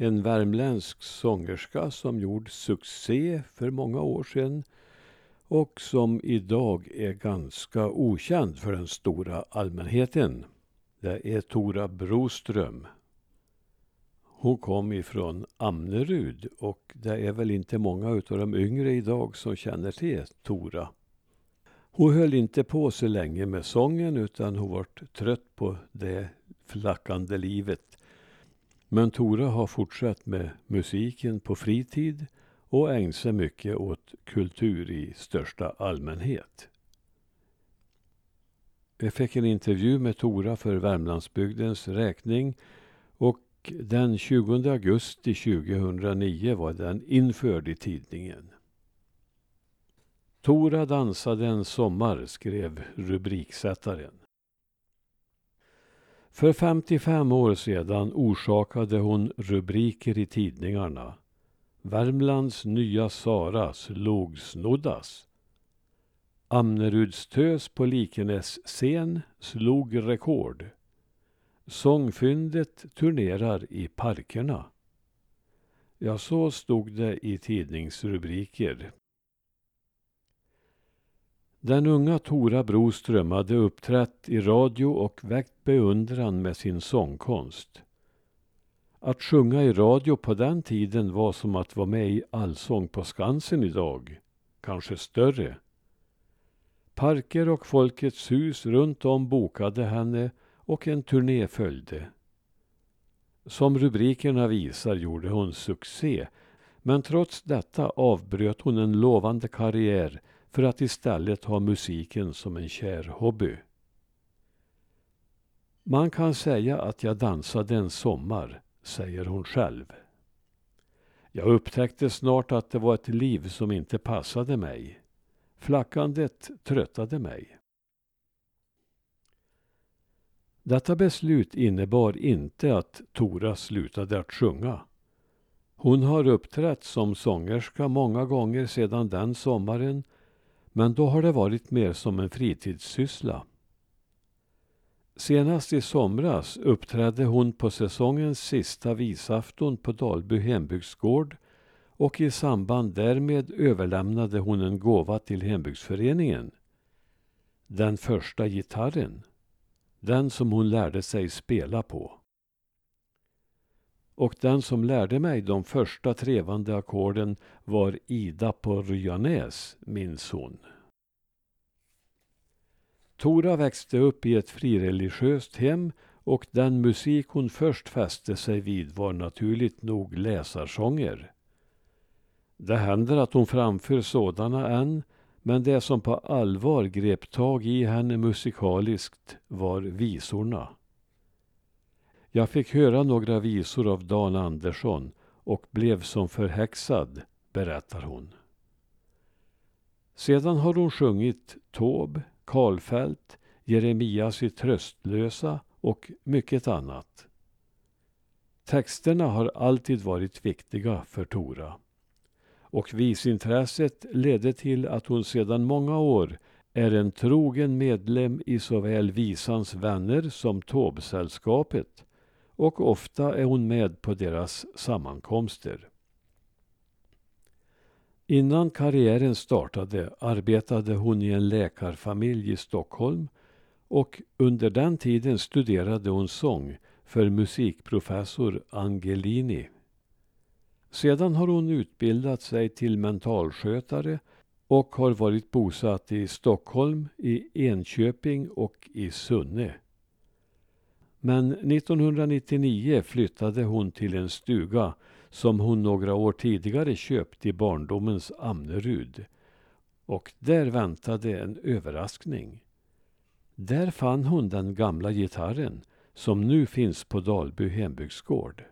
En värmländsk sångerska som gjorde succé för många år sedan och som idag är ganska okänd för den stora allmänheten. Det är Tora Broström. Hon kom ifrån Amnerud och det är väl inte många av de yngre idag som känner till Tora. Hon höll inte på så länge med sången utan hon var trött på det flackande livet. Men Tora har fortsatt med musiken på fritid och ägnat sig mycket åt kultur i största allmänhet. Jag fick en intervju med Tora för Värmlandsbygdens räkning och den 20 augusti 2009 var den införd i tidningen. Tora dansade en sommar, skrev rubriksättaren. För 55 år sedan orsakade hon rubriker i tidningarna. Värmlands nya Sara slog Snoddas. Amnerudstös på Likenäs scen slog rekord. Sångfyndet turnerar i parkerna. Ja, så stod det i tidningsrubriker. Den unga Tora Broström hade uppträtt i radio och väckt beundran med sin sångkonst. Att sjunga i radio på den tiden var som att vara med i Allsång på Skansen idag. Kanske större. Parker och Folkets hus runt om bokade henne och en turné följde. Som rubrikerna visar gjorde hon succé men trots detta avbröt hon en lovande karriär för att istället ha musiken som en kär hobby. Man kan säga att jag dansade en sommar, säger hon själv. Jag upptäckte snart att det var ett liv som inte passade mig. Flackandet tröttade mig. Detta beslut innebar inte att Tora slutade att sjunga. Hon har uppträtt som sångerska många gånger sedan den sommaren men då har det varit mer som en fritidssyssla. Senast i somras uppträdde hon på säsongens sista visafton på Dalby hembygdsgård och i samband därmed överlämnade hon en gåva till hembygdsföreningen. Den första gitarren. Den som hon lärde sig spela på. Och den som lärde mig de första trevande ackorden var Ida på Ryanäs, minns hon. Tora växte upp i ett frireligiöst hem och den musik hon först fäste sig vid var naturligt nog läsarsånger. Det händer att hon framför sådana än, men det som på allvar grep tag i henne musikaliskt var visorna. Jag fick höra några visor av Dan Andersson och blev som förhäxad, berättar hon. Sedan har hon sjungit Tåb, Karlfeldt, Jeremias i Tröstlösa och mycket annat. Texterna har alltid varit viktiga för Tora. Och visintresset ledde till att hon sedan många år är en trogen medlem i såväl Visans vänner som Tåbsällskapet och ofta är hon med på deras sammankomster. Innan karriären startade arbetade hon i en läkarfamilj i Stockholm och under den tiden studerade hon sång för musikprofessor Angelini. Sedan har hon utbildat sig till mentalskötare och har varit bosatt i Stockholm, i Enköping och i Sunne. Men 1999 flyttade hon till en stuga som hon några år tidigare köpt i barndomens Amnerud. Och där väntade en överraskning. Där fann hon den gamla gitarren som nu finns på Dalby hembygdsgård.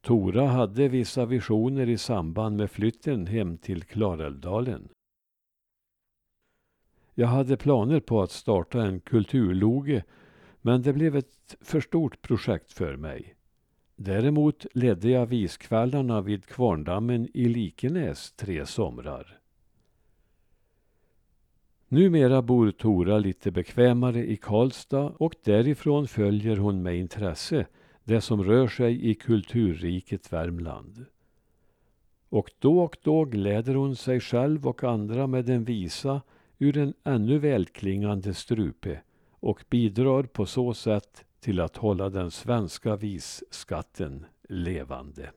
Tora hade vissa visioner i samband med flytten hem till Klarälvdalen. Jag hade planer på att starta en kulturloge men det blev ett för stort projekt för mig. Däremot ledde jag viskvällarna vid Kvarndammen i Likenäs tre somrar. Numera bor Tora lite bekvämare i Karlstad och därifrån följer hon med intresse det som rör sig i kulturriket Värmland. Och då och då gläder hon sig själv och andra med en visa ur en ännu välklingande strupe och bidrar på så sätt till att hålla den svenska visskatten levande.